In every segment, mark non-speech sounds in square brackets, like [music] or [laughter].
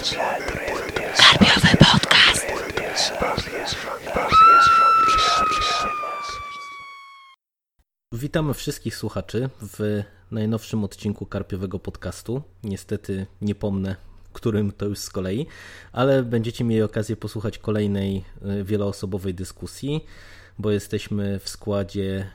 Karpiowy podcast. Witamy wszystkich słuchaczy w najnowszym odcinku Karpiowego podcastu. Niestety nie pomnę, którym to już z kolei, ale będziecie mieli okazję posłuchać kolejnej y, wieloosobowej dyskusji, bo jesteśmy w składzie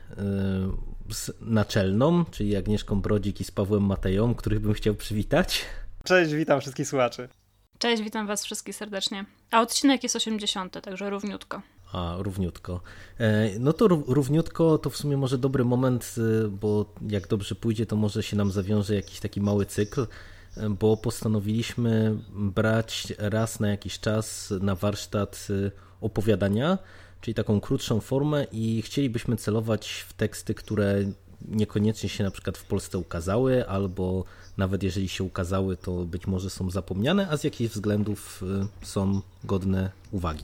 y, z naczelną, czyli Agnieszką Brodzik i z Pawłem Mateją, których bym chciał przywitać. Cześć, witam wszystkich słuchaczy. Cześć, witam was wszystkich serdecznie. A odcinek jest 80, także równiutko. A, równiutko. E, no to równiutko to w sumie może dobry moment, e, bo jak dobrze pójdzie, to może się nam zawiąże jakiś taki mały cykl, e, bo postanowiliśmy brać raz na jakiś czas na warsztat opowiadania, czyli taką krótszą formę i chcielibyśmy celować w teksty, które niekoniecznie się na przykład w Polsce ukazały, albo nawet jeżeli się ukazały, to być może są zapomniane, a z jakichś względów y, są godne uwagi.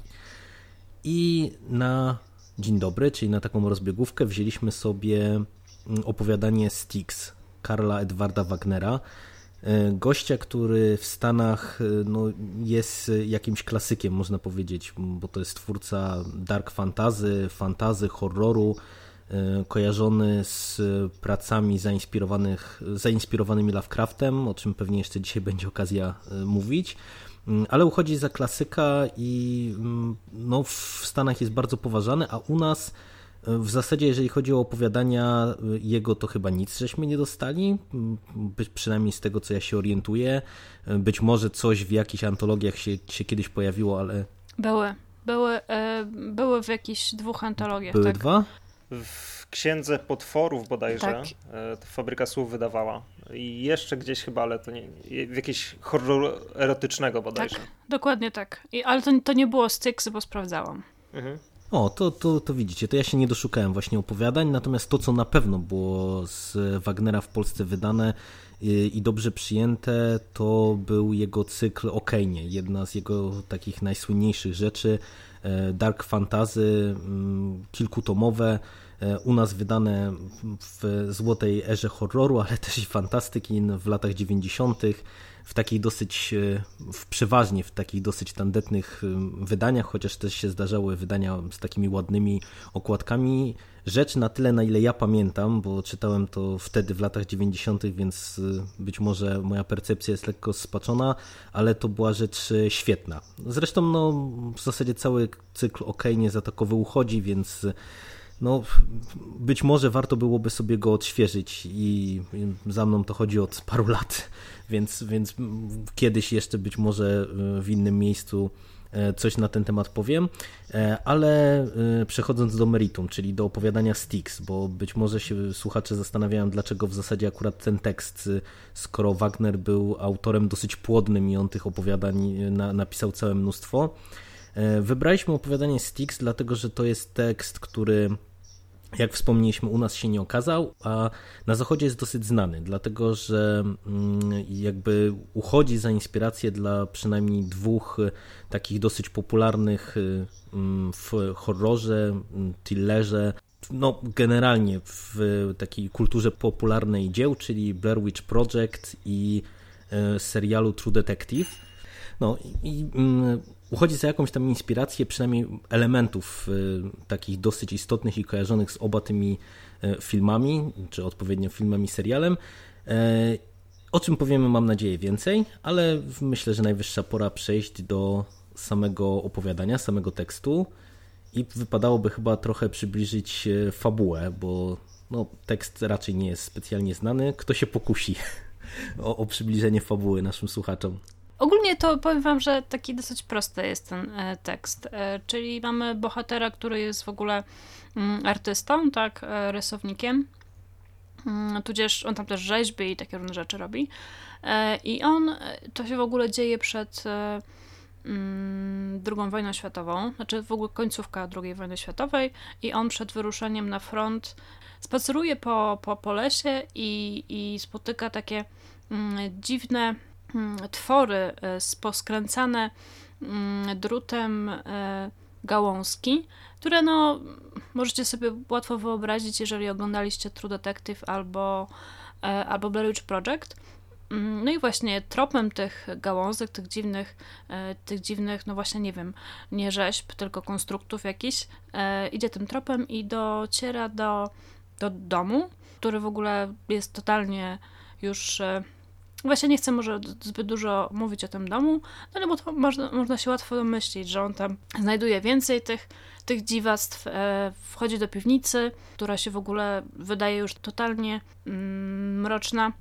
I na dzień dobry, czyli na taką rozbiegówkę, wzięliśmy sobie mm, opowiadanie Styx Karla Edwarda Wagnera, y, gościa, który w Stanach y, no, jest jakimś klasykiem, można powiedzieć, bo to jest twórca dark fantazy, fantazy, horroru, kojarzony z pracami zainspirowanych, zainspirowanymi Lovecraftem, o czym pewnie jeszcze dzisiaj będzie okazja e, mówić, mm, ale uchodzi za klasyka i mm, no, w Stanach jest bardzo poważany, a u nas e, w zasadzie, jeżeli chodzi o opowiadania jego, to chyba nic żeśmy nie dostali, mm, być przynajmniej z tego, co ja się orientuję. Być może coś w jakichś antologiach się, się kiedyś pojawiło, ale... Były. Były, były w jakichś dwóch antologiach. Były tak. dwa? W Księdze Potworów bodajże tak. E, Fabryka Słów wydawała. I jeszcze gdzieś chyba, ale to nie, w jakieś horroru erotycznego bodajże. Tak, dokładnie tak. I, ale to, to nie było Styx, bo sprawdzałam. Mhm. O, to, to, to widzicie, to ja się nie doszukałem właśnie opowiadań, natomiast to, co na pewno było z Wagnera w Polsce wydane i, i dobrze przyjęte, to był jego cykl Okejnie, jedna z jego takich najsłynniejszych rzeczy, dark fantasy, mm, kilkutomowe, E, u nas wydane w złotej erze horroru, ale też i fantastyki w latach 90. w takich dosyć, e, w przeważnie w takich dosyć tandetnych e, wydaniach, chociaż też się zdarzały wydania z takimi ładnymi okładkami. Rzecz na tyle, na ile ja pamiętam, bo czytałem to wtedy w latach 90., więc być może moja percepcja jest lekko spaczona, ale to była rzecz świetna. Zresztą no, w zasadzie cały cykl OK nie za takowy uchodzi, więc no być może warto byłoby sobie go odświeżyć i za mną to chodzi od paru lat, [laughs] więc, więc kiedyś jeszcze być może w innym miejscu e, coś na ten temat powiem, e, ale e, przechodząc do meritum, czyli do opowiadania Styx, bo być może się słuchacze zastanawiają, dlaczego w zasadzie akurat ten tekst, skoro Wagner był autorem dosyć płodnym i on tych opowiadań na, napisał całe mnóstwo. Wybraliśmy opowiadanie Styx, dlatego że to jest tekst, który jak wspomnieliśmy, u nas się nie okazał, a na zachodzie jest dosyć znany, dlatego że mm, jakby uchodzi za inspirację dla przynajmniej dwóch e, takich dosyć popularnych e, mm, w horrorze, mm, thrillerze, no generalnie w takiej kulturze popularnej dzieł, czyli Blair Witch Project i e, serialu True Detective. No i uchodzi za jakąś tam inspirację, przynajmniej elementów y, takich dosyć istotnych i kojarzonych z oba tymi y, filmami, czy odpowiednio filmem i serialem. E, o czym powiemy, mam nadzieję, więcej, ale myślę, że najwyższa pora przejść do samego opowiadania, samego tekstu i wypadałoby chyba trochę przybliżyć fabułę, bo no, tekst raczej nie jest specjalnie znany. Kto się pokusi [laughs] o, o przybliżenie fabuły naszym słuchaczom? Ogólnie to powiem wam, że taki dosyć prosty jest ten e, tekst. E, czyli mamy bohatera, który jest w ogóle mm, artystą, tak, e, rysownikiem. Mm, tudzież on tam też rzeźbi i takie różne rzeczy robi. I on, to się w ogóle dzieje przed mm, II wojną światową, znaczy w ogóle końcówka II wojny światowej i on przed wyruszeniem na front spaceruje po, po, po lesie i, i spotyka takie dziwne Mm, twory e, poskręcane mm, drutem e, gałązki, które no możecie sobie łatwo wyobrazić, jeżeli oglądaliście True Detective albo, e, albo Blair Witch Project. Mm, no i właśnie tropem tych gałązek, tych dziwnych, tych dziwnych, no właśnie nie wiem, nie rzeźb, tylko konstruktów jakichś, e, idzie tym tropem i dociera do, do domu, który w ogóle jest totalnie już Właśnie nie chcę może zbyt dużo mówić o tym domu, no bo to można, można się łatwo domyślić, że on tam znajduje więcej tych, tych dziwactw, e, wchodzi do piwnicy, która się w ogóle wydaje już totalnie mm, mroczna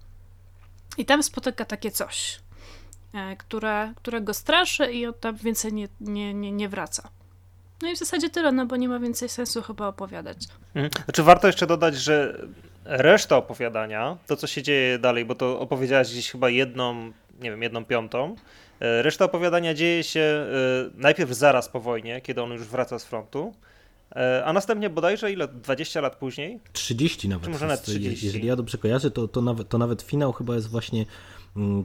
i tam spotyka takie coś, e, które, które go straszy i on tam więcej nie, nie, nie, nie wraca. No i w zasadzie tyle, no bo nie ma więcej sensu chyba opowiadać. Mhm. Znaczy warto jeszcze dodać, że reszta opowiadania, to co się dzieje dalej, bo to opowiedziałaś gdzieś chyba jedną, nie wiem, jedną piątą, e, reszta opowiadania dzieje się e, najpierw zaraz po wojnie, kiedy on już wraca z frontu, e, a następnie bodajże ile? 20 lat później? 30 nawet. Czy może nawet 30? Jeżeli ja dobrze kojarzę, to, to, nawet, to nawet finał chyba jest właśnie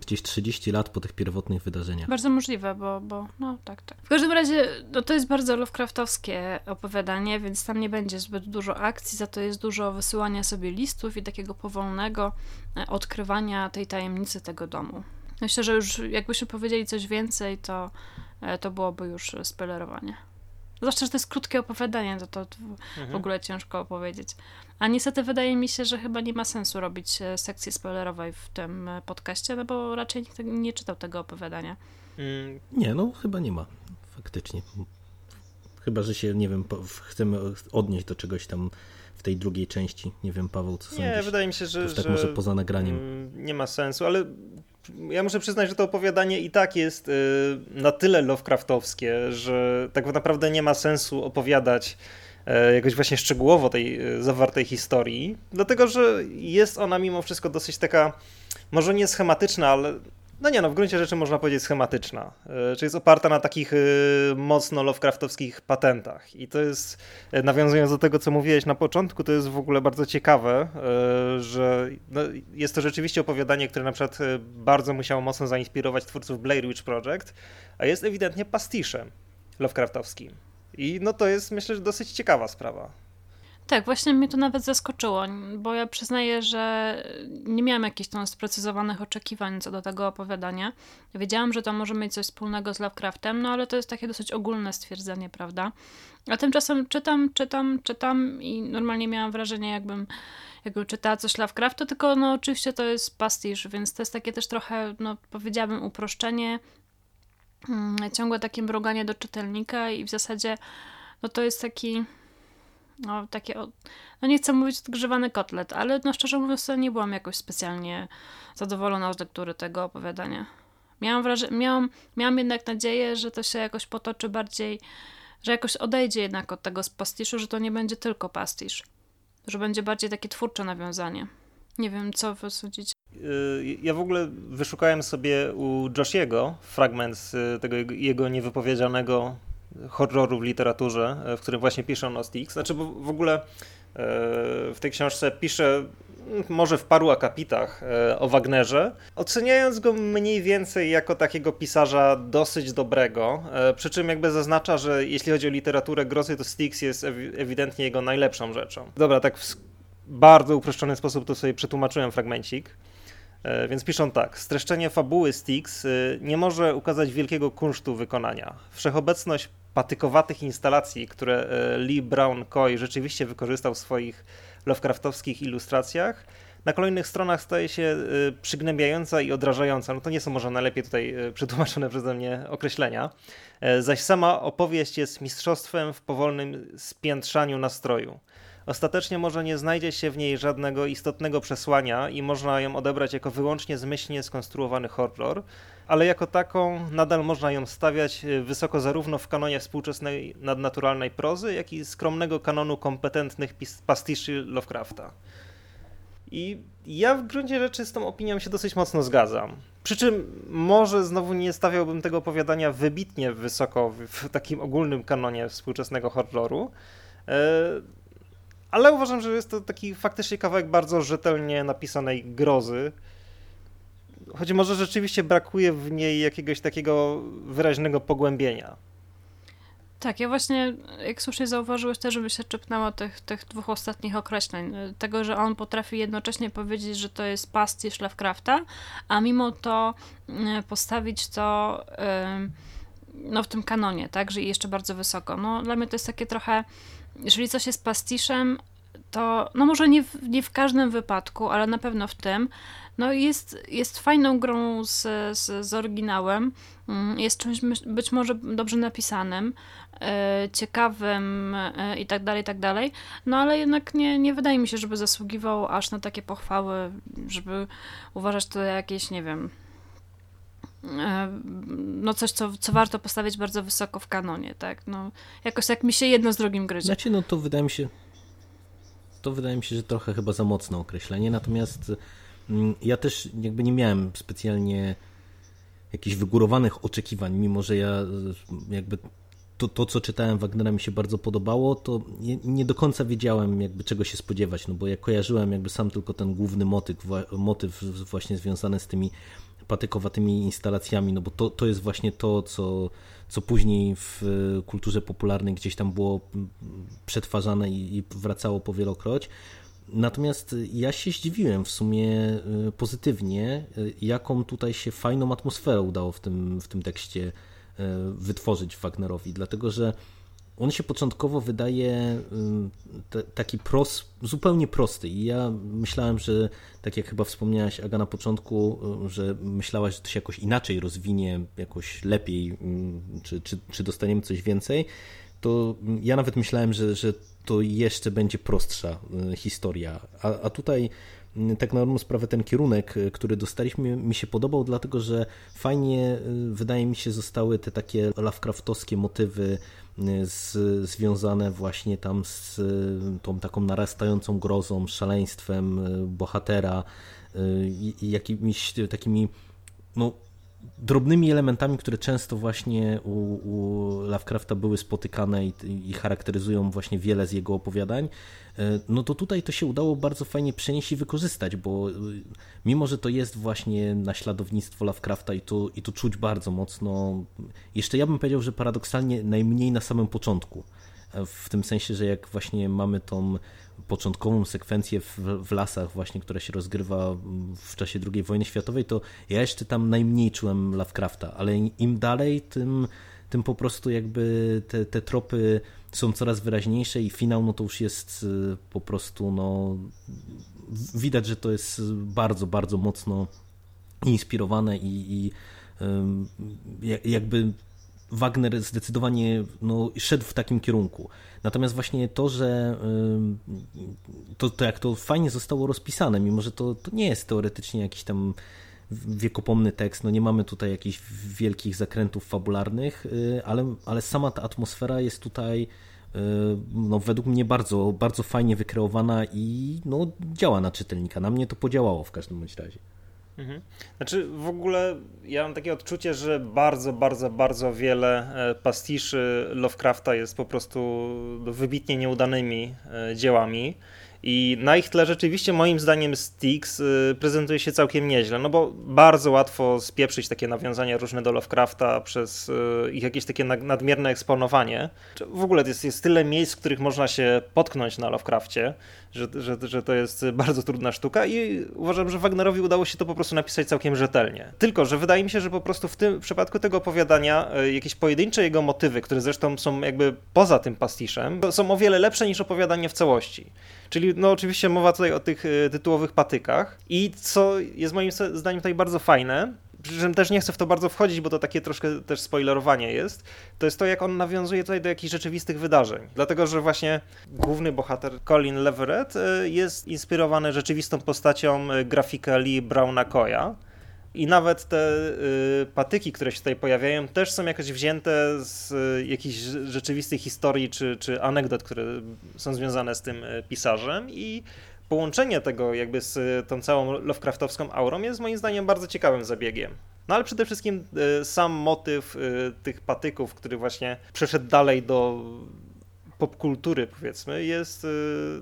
gdzieś 30 lat po tych pierwotnych wydarzeniach. Bardzo możliwe, bo, bo no tak, tak. W każdym razie no, to jest bardzo Lovecraftowskie opowiadanie, więc tam nie będzie zbyt dużo akcji, za to jest dużo wysyłania sobie listów i takiego powolnego e, odkrywania tej tajemnicy tego domu. Myślę, że już jakbyśmy powiedzieli coś więcej, to, e, to byłoby już spoilerowanie. Zwłaszcza, że to jest krótkie opowiadanie, to, to mhm. w ogóle ciężko opowiedzieć. A niestety wydaje mi się, że chyba nie ma sensu robić e, sekcji spoilerowej w tym e, podcaście, no bo raczej nikt nie czytał tego opowiadania. Mm. Nie, no chyba nie ma, faktycznie. Chyba, że się, nie wiem, chcemy odnieść do czegoś tam w tej drugiej części. Nie wiem, Paweł, co sądzisz? Nie, wydaje mi się, że... tak że, może poza nagraniem. Mm, nie ma sensu, ale ja muszę przyznać, że to opowiadanie i tak jest y, na tyle Lovecraftowskie, że tak naprawdę nie ma sensu opowiadać e, jakoś właśnie szczegółowo tej e, zawartej historii, dlatego że jest ona mimo wszystko dosyć taka, może nie schematyczna, ale no nie no, w gruncie rzeczy można powiedzieć schematyczna. E, czy jest oparta na takich e, mocno Lovecraftowskich patentach. I to jest, e, nawiązując do tego, co mówiłeś na początku, to jest w ogóle bardzo ciekawe, że no, jest to rzeczywiście opowiadanie, które na przykład bardzo musiało mocno zainspirować twórców Blair Witch Project, a jest ewidentnie pastiszem Lovecraftowskim. I no to jest myślę, że dosyć ciekawa sprawa. Tak, właśnie mnie to nawet zaskoczyło, bo ja przyznaję, że nie miałam jakichś tam sprecyzowanych oczekiwań co do tego opowiadania. Wiedziałam, że to może mieć coś wspólnego z Lovecraftem, no ale to jest takie dosyć ogólne stwierdzenie, prawda? A tymczasem czytam, czytam, czytam i normalnie miałam wrażenie, jakbym, jakbym czytała coś Lovecrafta, tylko no oczywiście to jest pastisz, więc to jest takie też trochę, no powiedziałabym, uproszczenie, hmm, ciągłe takie mruganie do czytelnika i w zasadzie no to jest taki no, takie, no nie chcę mówić odgrzewany kotlet, ale no szczerze mówiąc, nie byłam jakoś specjalnie zadowolona z lektury tego opowiadania. Miałam, wrażenie, miałam, miałam jednak nadzieję, że to się jakoś potoczy bardziej, że jakoś odejdzie jednak od tego pastiszu, że to nie będzie tylko pastisz, że będzie bardziej takie twórcze nawiązanie. Nie wiem, co wy sądzicie. Y, ja w ogóle wyszukałem sobie u Joshiego fragment tego jego niewypowiedzianego horroru w literaturze, e, w którym właśnie pisze on o Styx. Znaczy, bo w ogóle e, w tej książce pisze mm, może w paru akapitach e, o Wagnerze, oceniając go mniej więcej jako takiego pisarza dosyć dobrego, przy czym jakby zaznacza, że jeśli chodzi o literaturę grozy, to Styx jest ewidentnie jego najlepszą rzeczą. Dobra, tak w bardzo uproszczony sposób to sobie przetłumaczyłem fragmencik. Więc piszą tak. Streszczenie fabuły Styx nie może ukazać wielkiego kunsztu wykonania. Wszechobecność patykowatych instalacji, które e, Lee Brown Coy rzeczywiście wykorzystał w swoich Lovecraftowskich ilustracjach, na kolejnych stronach staje się e, przygnębiająca i odrażająca. No to nie są może najlepiej tutaj e, przetłumaczone przeze mnie określenia. Zaś sama opowieść jest mistrzostwem w powolnym spiętrzaniu nastroju. Ostatecznie może nie znajdzie się w niej żadnego istotnego przesłania i można ją odebrać jako wyłącznie zmyślnie skonstruowany horror, ale jako taką nadal można ją stawiać e, wysoko zarówno w kanonie współczesnej nadnaturalnej prozy, jak i skromnego kanonu kompetentnych pastiszy Lovecrafta. I ja w gruncie rzeczy z tą opinią się dosyć mocno zgadzam. Przy czym może znowu nie stawiałbym tego opowiadania wybitnie wysoko w takim ogólnym kanonie współczesnego horroru, e, ale uważam, że jest to taki faktycznie kawałek bardzo rzetelnie napisanej grozy, choć może rzeczywiście brakuje w niej jakiegoś takiego wyraźnego pogłębienia. Tak, ja właśnie, jak słusznie zauważyłeś, też bym się czepnęła tych, tych dwóch ostatnich określeń. Tego, że on potrafi jednocześnie powiedzieć, że to jest pastisz Lovecrafta, a mimo to mm, postawić to no, w tym kanonie, tak, że jeszcze bardzo wysoko. No, dla mnie to jest takie trochę, jeżeli coś jest pastiszem, to no może nie w, nie w każdym wypadku, ale na pewno w tym, no jest, jest fajną grą z, z, z oryginałem, mm, jest czymś być może dobrze napisanym, e, ciekawym e, i tak dalej, i tak dalej, no ale jednak nie, nie wydaje mi się, żeby zasługiwał aż na takie pochwały, żeby uważać to jakieś, nie wiem, e, no coś, co, co warto postawić bardzo wysoko w kanonie, tak, no jakoś jak mi się jedno z drugim gryzie. Znaczy, no to wydaje mi się, to wydaje mi się, że trochę chyba za mocne określenie, natomiast ja też jakby nie miałem specjalnie jakichś wygórowanych oczekiwań, mimo że ja jakby to, to, co czytałem Wagnera mi się bardzo podobało, to nie, do końca wiedziałem jakby czego się spodziewać, no bo ja kojarzyłem jakby sam tylko ten główny motyw, motyw właśnie związany z tymi patykowatymi instalacjami, no bo to, to jest właśnie to, co, co później w kulturze popularnej gdzieś tam było przetwarzane i, i wracało powielokroć. Natomiast ja się zdziwiłem w sumie y, pozytywnie, y, jaką tutaj się fajną atmosferę udało w tym, w tym tekście y, wytworzyć Wagnerowi, dlatego że on się początkowo wydaje taki prost, zupełnie prosty. I ja myślałem, że tak jak chyba wspomniałaś Aga na początku, że myślałaś, że to się jakoś inaczej rozwinie, jakoś lepiej, czy, czy, czy dostaniemy coś więcej, to ja nawet myślałem, że, że to jeszcze będzie prostsza historia, a, a tutaj tak na dobrą sprawę ten kierunek, który dostaliśmy, mi się podobał, dlatego że fajnie, wydaje mi się, zostały te takie Lovecraftowskie motywy z, związane właśnie tam z tą taką narastającą grozą, szaleństwem bohatera i jakimiś takimi no, drobnymi elementami, które często właśnie u, u Lovecrafta były spotykane i, i, charakteryzują właśnie wiele z jego opowiadań, e, no to tutaj to się udało bardzo fajnie przenieść i wykorzystać, bo e, mimo, że to jest właśnie naśladownictwo Lovecrafta i tu, i tu czuć bardzo mocno, jeszcze ja bym powiedział, że paradoksalnie najmniej na samym początku, w tym sensie, że jak właśnie mamy tą początkową sekwencję w, w, lasach właśnie, która się rozgrywa w czasie II wojny światowej, to ja jeszcze tam najmniej czułem Lovecrafta, ale im dalej, tym, tym po prostu jakby te, te tropy są coraz wyraźniejsze i finał no to już jest y, po prostu no widać, że to jest bardzo, bardzo mocno inspirowane i, i jakby Wagner zdecydowanie no, szedł w takim kierunku. Natomiast właśnie to, że to, to jak to fajnie zostało rozpisane, mimo że to, to nie jest teoretycznie jakiś tam wiekopomny tekst, no nie mamy tutaj jakichś wielkich zakrętów fabularnych, y, ale, ale sama ta atmosfera jest tutaj y, no, według mnie bardzo, bardzo fajnie wykreowana i no, działa na czytelnika. Na mnie to podziałało w każdym razie. Mhm. Znaczy w ogóle ja mam takie odczucie, że bardzo, bardzo, bardzo wiele e, pastiszy Lovecrafta jest po prostu wybitnie nieudanymi e, dziełami. I na ich tle rzeczywiście moim zdaniem Styx y, prezentuje się całkiem nieźle, no bo bardzo łatwo spieprzyć takie nawiązania różne do Lovecrafta przez y, ich jakieś takie nadmierne eksponowanie. W ogóle jest, jest tyle miejsc, w których można się potknąć na Lovecraftie, że, że, że to jest bardzo trudna sztuka i uważam, że Wagnerowi udało się to po prostu napisać całkiem rzetelnie. Tylko, że wydaje mi się, że po prostu w tym w przypadku tego opowiadania y, jakieś pojedyncze jego motywy, które zresztą są jakby poza tym pastiszem, są o wiele lepsze niż opowiadanie w całości. Czyli no oczywiście mowa tutaj o tych y, tytułowych patykach i co jest moim zdaniem tutaj bardzo fajne, przy czym też nie chcę w to bardzo wchodzić, bo to takie troszkę też spoilerowanie jest, to jest to, jak on nawiązuje tutaj do jakichś rzeczywistych wydarzeń. Dlatego, że właśnie główny bohater Colin Leverett y, jest inspirowany rzeczywistą postacią y, grafika Lee Browna Koya, i nawet te y, patyki, które się tutaj pojawiają, też są jakoś wzięte z y, jakichś rzeczywistych historii czy, czy anegdot, które są związane z tym y, pisarzem i połączenie tego jakby z tą całą Lovecraftowską aurą jest moim zdaniem bardzo ciekawym zabiegiem. No ale przede wszystkim y, sam motyw y, tych patyków, który właśnie przeszedł dalej do popkultury, powiedzmy, jest,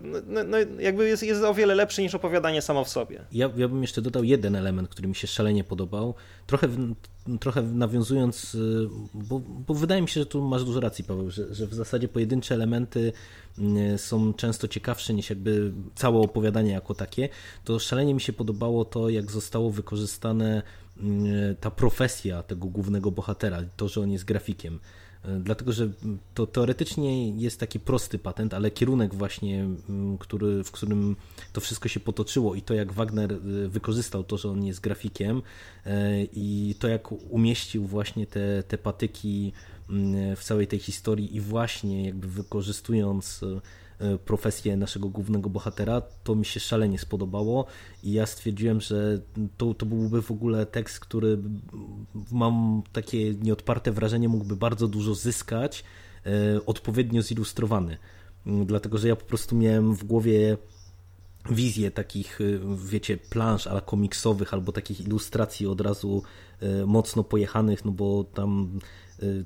no, no, no, jakby jest, jest o wiele lepszy niż opowiadanie samo w sobie. Ja, ja bym jeszcze dodał jeden element, który mi się szalenie podobał. Trochę, trochę nawiązując, bo, bo wydaje mi się, że tu masz dużo racji, Paweł, że, że w zasadzie pojedyncze elementy są często ciekawsze niż jakby całe opowiadanie jako takie, to szalenie mi się podobało to, jak zostało wykorzystane ta profesja tego głównego bohatera, to, że on jest grafikiem. E, dlatego, że to teoretycznie jest taki prosty patent, ale kierunek właśnie, który, w którym to wszystko się potoczyło i to jak Wagner e, wykorzystał to, że on jest grafikiem e, i to jak umieścił właśnie te, te patyki w całej tej historii i właśnie jakby wykorzystując profesję naszego głównego bohatera, to mi się szalenie spodobało i ja stwierdziłem, że to, to byłby w ogóle tekst, który mam takie nieodparte wrażenie, mógłby bardzo dużo zyskać, e, odpowiednio zilustrowany. Mm, dlatego, że ja po prostu miałem w głowie wizję takich, e, wiecie, plansz ale komiksowych albo takich ilustracji od razu mocno pojechanych, no bo tam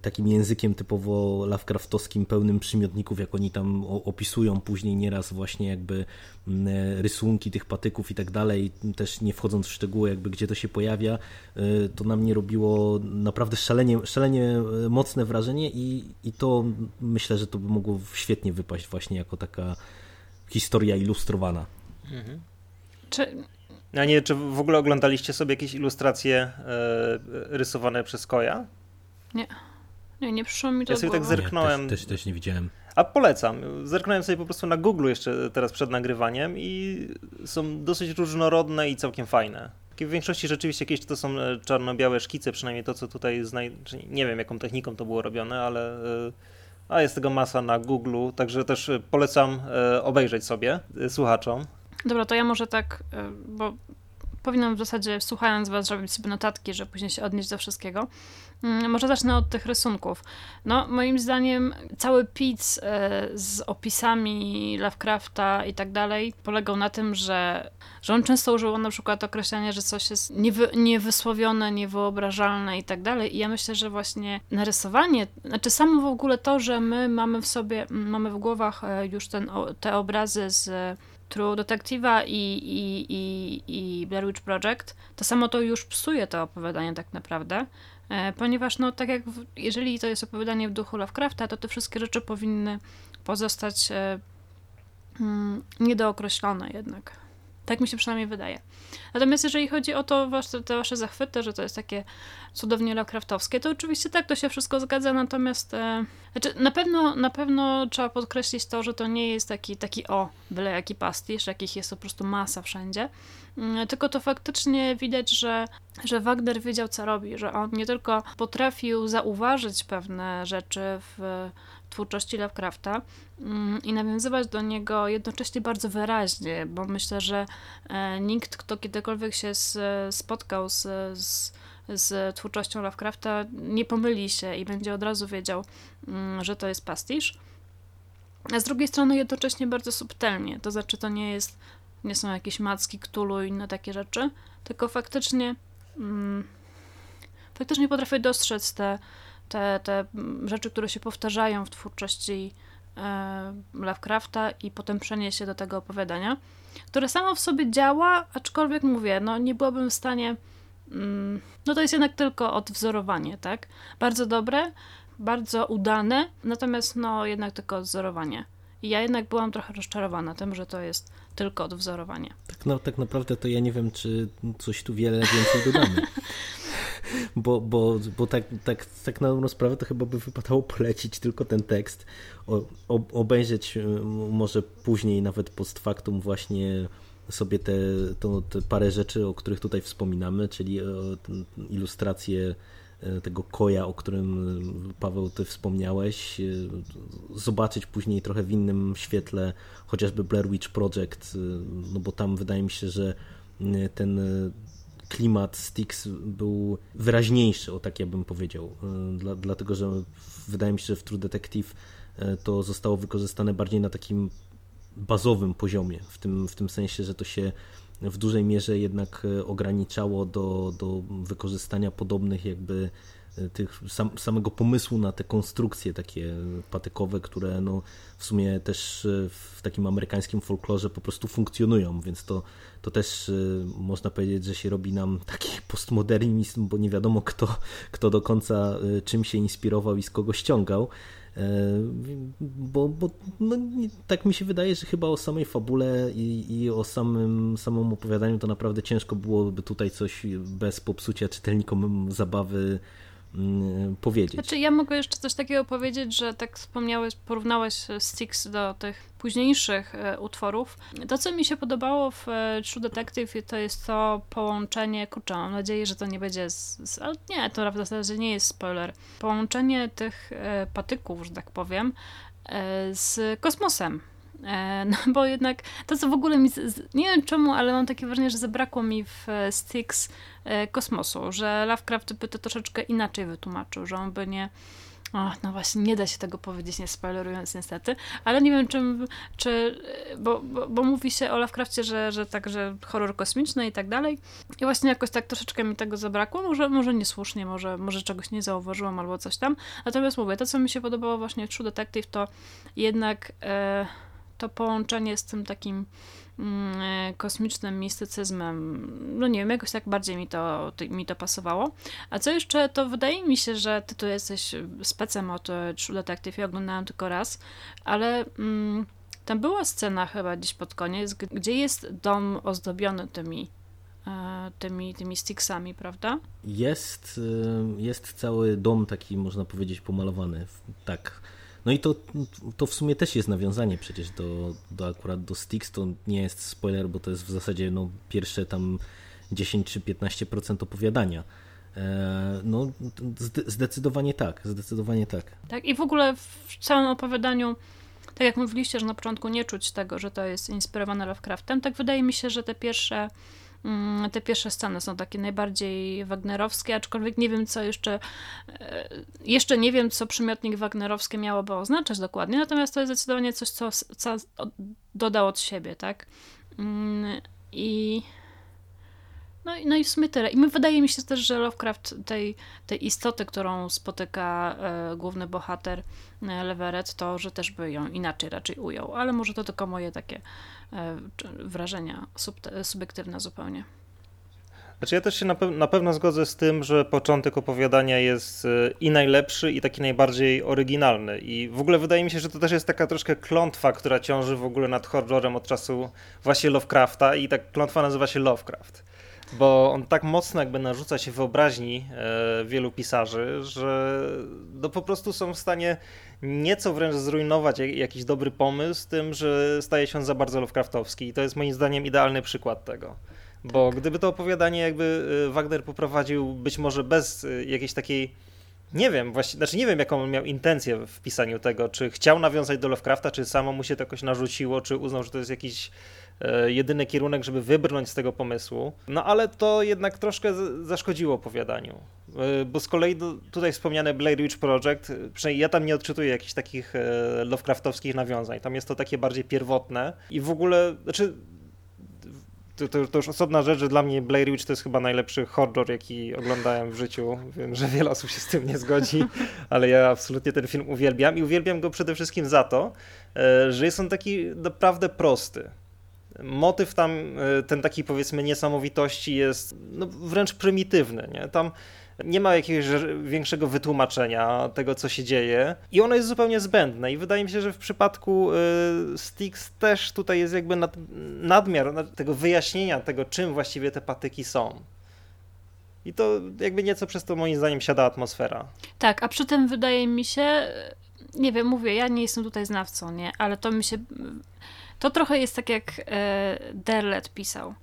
takim językiem typowo Lovecraftowskim, pełnym przymiotników, jak oni tam opisują później nieraz właśnie jakby mm, e, rysunki tych patyków i tak dalej, też nie wchodząc w szczegóły jakby gdzie to się pojawia, y, to na mnie robiło naprawdę szalenie, szalenie e, mocne wrażenie i, i to myślę, że to by mogło świetnie wypaść właśnie jako taka historia ilustrowana. Mhm. Czy... A nie, czy w ogóle oglądaliście sobie jakieś ilustracje e, rysowane przez Koja? Nie. Nie, nie przyszło mi to Ja sobie tak zerknąłem. Nie, też, też, też nie widziałem. A polecam. Zerknąłem sobie po prostu na Google jeszcze teraz przed nagrywaniem i są dosyć różnorodne i całkiem fajne. W większości rzeczywiście jakieś to są e, czarno-białe szkice, przynajmniej to, co tutaj znaj... Nie wiem, jaką techniką to było robione, ale e, a jest tego masa na Google, także też polecam e, obejrzeć sobie słuchaczom. Dobra, to ja może tak, bo powinnam w zasadzie, słuchając was, zrobić sobie notatki, żeby później się odnieść do wszystkiego. Mm, może zacznę od tych rysunków. No, moim zdaniem cały pizz e, z opisami Lovecrafta i tak dalej polegał na tym, że, że on często używał na przykład określenia, że coś jest niewy, niewysłowione, niewyobrażalne i tak dalej. I ja myślę, że właśnie narysowanie, znaczy samo w ogóle to, że my mamy w sobie, mamy w głowach e, już ten, te obrazy z True Detective'a i, i, i, i Blair Witch Project, to samo to już psuje to opowiadanie tak naprawdę, e, ponieważ no tak jak w, jeżeli to jest opowiadanie w duchu Lovecrafta, to te wszystkie rzeczy powinny pozostać e, mm, niedookreślone jednak. Tak mi się przynajmniej wydaje. Natomiast jeżeli chodzi o to, wasze, te wasze zachwyty, że to jest takie cudownie Lovecraftowskie, to oczywiście tak, to się wszystko zgadza, natomiast e, znaczy, na, pewno, na pewno trzeba podkreślić to, że to nie jest taki, taki o, byle jaki pastisz, jakich jest po prostu masa wszędzie, mm, tylko to faktycznie widać, że, że Wagner wiedział, co robi, że on nie tylko potrafił zauważyć pewne rzeczy w twórczości Lovecrafta mm, i nawiązywać do niego jednocześnie bardzo wyraźnie, bo myślę, że e, nikt, kto kiedykolwiek się spotkał z, z, z twórczością Lovecrafta, nie pomyli się i będzie od razu wiedział, mm, że to jest pastisz. A z drugiej strony jednocześnie bardzo subtelnie, to znaczy to nie jest, nie są jakieś macki, ktulu i inne takie rzeczy, tylko faktycznie mm, faktycznie potrafię dostrzec te te, te rzeczy, które się powtarzają w twórczości e, Lovecrafta i potem przeniesie do tego opowiadania, które samo w sobie działa, aczkolwiek mówię, no nie byłabym w stanie, mm, no to jest jednak tylko odwzorowanie, tak? Bardzo dobre, bardzo udane, natomiast no jednak tylko odwzorowanie. I ja jednak byłam trochę rozczarowana tym, że to jest tylko odwzorowanie. Tak, no, tak naprawdę to ja nie wiem, czy coś tu wiele więcej dodamy. [laughs] bo, bo, bo tak, tak, tak na dobrą sprawę to chyba by wypadało polecić tylko ten tekst, obejrzeć y, może później nawet post factum właśnie sobie te, to, te parę rzeczy, o których tutaj wspominamy, czyli ilustracje e, tego koja, o którym Paweł ty wspomniałeś, e, zobaczyć później trochę w innym świetle chociażby Blair Witch Project, e, no bo tam wydaje mi się, że ten klimat Styx był wyraźniejszy, o tak ja bym powiedział. E, dla, dlatego, że wydaje mi się, że w True Detective e, to zostało wykorzystane bardziej na takim bazowym poziomie, w tym, w tym sensie, że to się w dużej mierze jednak ograniczało do, do wykorzystania podobnych jakby tych, sam, samego pomysłu na te konstrukcje takie patykowe, które no, w sumie też e, w takim amerykańskim folklorze po prostu funkcjonują, więc to, to też e, można powiedzieć, że się robi nam taki postmodernizm, bo nie wiadomo kto, kto do końca e, czym się inspirował i z kogo ściągał. Bo, bo no, tak mi się wydaje, że chyba o samej fabule i, i o samym, samym opowiadaniu to naprawdę ciężko byłoby tutaj coś bez popsucia czytelnikom zabawy powiedzieć. Znaczy, ja mogę jeszcze coś takiego powiedzieć, że tak wspomniałeś, porównałeś Styx do tych późniejszych e, utworów. To, co mi się podobało w e, True Detective, to jest to połączenie, kurczę, mam nadzieję, że to nie będzie, z, z, ale nie, to w zasadzie nie jest spoiler, połączenie tych e, patyków, że tak powiem, z kosmosem. E, [laughs] no bo jednak to, co w ogóle mi, nie wiem czemu, ale mam takie wrażenie, że zabrakło mi w e, Styx e, kosmosu, że Lovecraft by to troszeczkę inaczej wytłumaczył, że on by nie no właśnie, nie da się tego powiedzieć, nie spoilerując niestety, ale nie wiem, czym, czy, bo, bo, bo, mówi się o Lovecraftie, że, że tak, że horror kosmiczny i tak dalej. I właśnie jakoś tak troszeczkę mi tego zabrakło, może, może niesłusznie, może, może czegoś nie zauważyłam albo coś tam, natomiast mówię, to co mi się podobało właśnie w True Detective, to jednak... to połączenie z tym takim mm, e, kosmicznym mistycyzmem, no nie wiem, jakoś tak bardziej mi to, mi to pasowało. A co jeszcze, to wydaje mi się, że ty tu jesteś specem od True Detective, ja oglądałam tylko raz, ale mm, tam była scena chyba gdzieś pod koniec, gdzie jest dom ozdobiony tymi e, tymi, tymi sticksami, prawda? Jest, jest cały dom taki, można powiedzieć, pomalowany, tak no i to, to w sumie też jest nawiązanie przecież do, do akurat do Styx, to nie jest spoiler, bo to jest w zasadzie no, pierwsze tam 10 czy 15% opowiadania. E, no, zdecydowanie tak, zdecydowanie tak. Tak, i w ogóle w całym opowiadaniu, tak jak mówiliście, że na początku nie czuć tego, że to jest inspirowane Lovecraftem, tak wydaje mi się, że te pierwsze te pierwsze sceny są takie najbardziej wagnerowskie, aczkolwiek nie wiem, co jeszcze, e, jeszcze nie wiem, co przymiotnik wagnerowski miałoby oznaczać dokładnie, natomiast to jest zdecydowanie coś, co, co dodał od siebie, tak? Mm, I no, no i w sumie tyle. I my, wydaje mi się też, że Lovecraft tej, tej istoty, którą spotyka e, główny bohater e, Leveret, to, że też by ją inaczej raczej ujął. Ale może to tylko moje takie e, wrażenia sub, subiektywne zupełnie. Znaczy ja też się na, pe na, pewno zgodzę z tym, że początek opowiadania jest e, i najlepszy, i taki najbardziej oryginalny. I w ogóle wydaje mi się, że to też jest taka troszkę klątwa, która ciąży w ogóle nad horrorem od czasu właśnie Lovecrafta i ta klątwa nazywa się Lovecraft bo on tak mocno jakby narzuca się wyobraźni e, wielu pisarzy, że no po prostu są w stanie nieco wręcz zrujnować jakiś dobry pomysł tym, że staje się on za bardzo Lovecraftowski i to jest moim zdaniem idealny przykład tego. Bo tak. gdyby to opowiadanie jakby e, Wagner poprowadził być może bez e, jakiejś takiej nie wiem, właśnie, znaczy nie wiem, jaką on miał intencję w pisaniu tego, czy chciał nawiązać do Lovecrafta, czy samo mu się to jakoś narzuciło, czy uznał, że to jest jakiś E, jedyny kierunek, żeby wybrnąć z tego pomysłu. No ale to jednak troszkę zaszkodziło opowiadaniu. E, bo z kolei tutaj wspomniane Blair Witch Project, przynajmniej ja tam nie odczytuję jakichś takich e, Lovecraftowskich nawiązań. Tam jest to takie bardziej pierwotne i w ogóle, znaczy to, to, to, już osobna rzecz, że dla mnie Blair Witch to jest chyba najlepszy horror, jaki oglądałem w życiu. Wiem, że wiele osób się z tym nie zgodzi, [laughs] ale ja absolutnie ten film uwielbiam i uwielbiam go przede wszystkim za to, że jest on taki naprawdę prosty motyw tam, e, ten taki powiedzmy niesamowitości jest no, wręcz prymitywny. Nie? Tam nie ma jakiegoś większego wytłumaczenia tego, co się dzieje i ono jest zupełnie zbędne i wydaje mi się, że w przypadku y, Styx też tutaj jest jakby nad, nadmiar tego wyjaśnienia tego, czym właściwie te patyki są. I to jakby nieco przez to moim zdaniem siada atmosfera. Tak, a przy tym wydaje mi się, nie wiem, mówię, ja nie jestem tutaj znawcą, nie, ale to mi się to trochę jest tak jak e, Derlet pisał.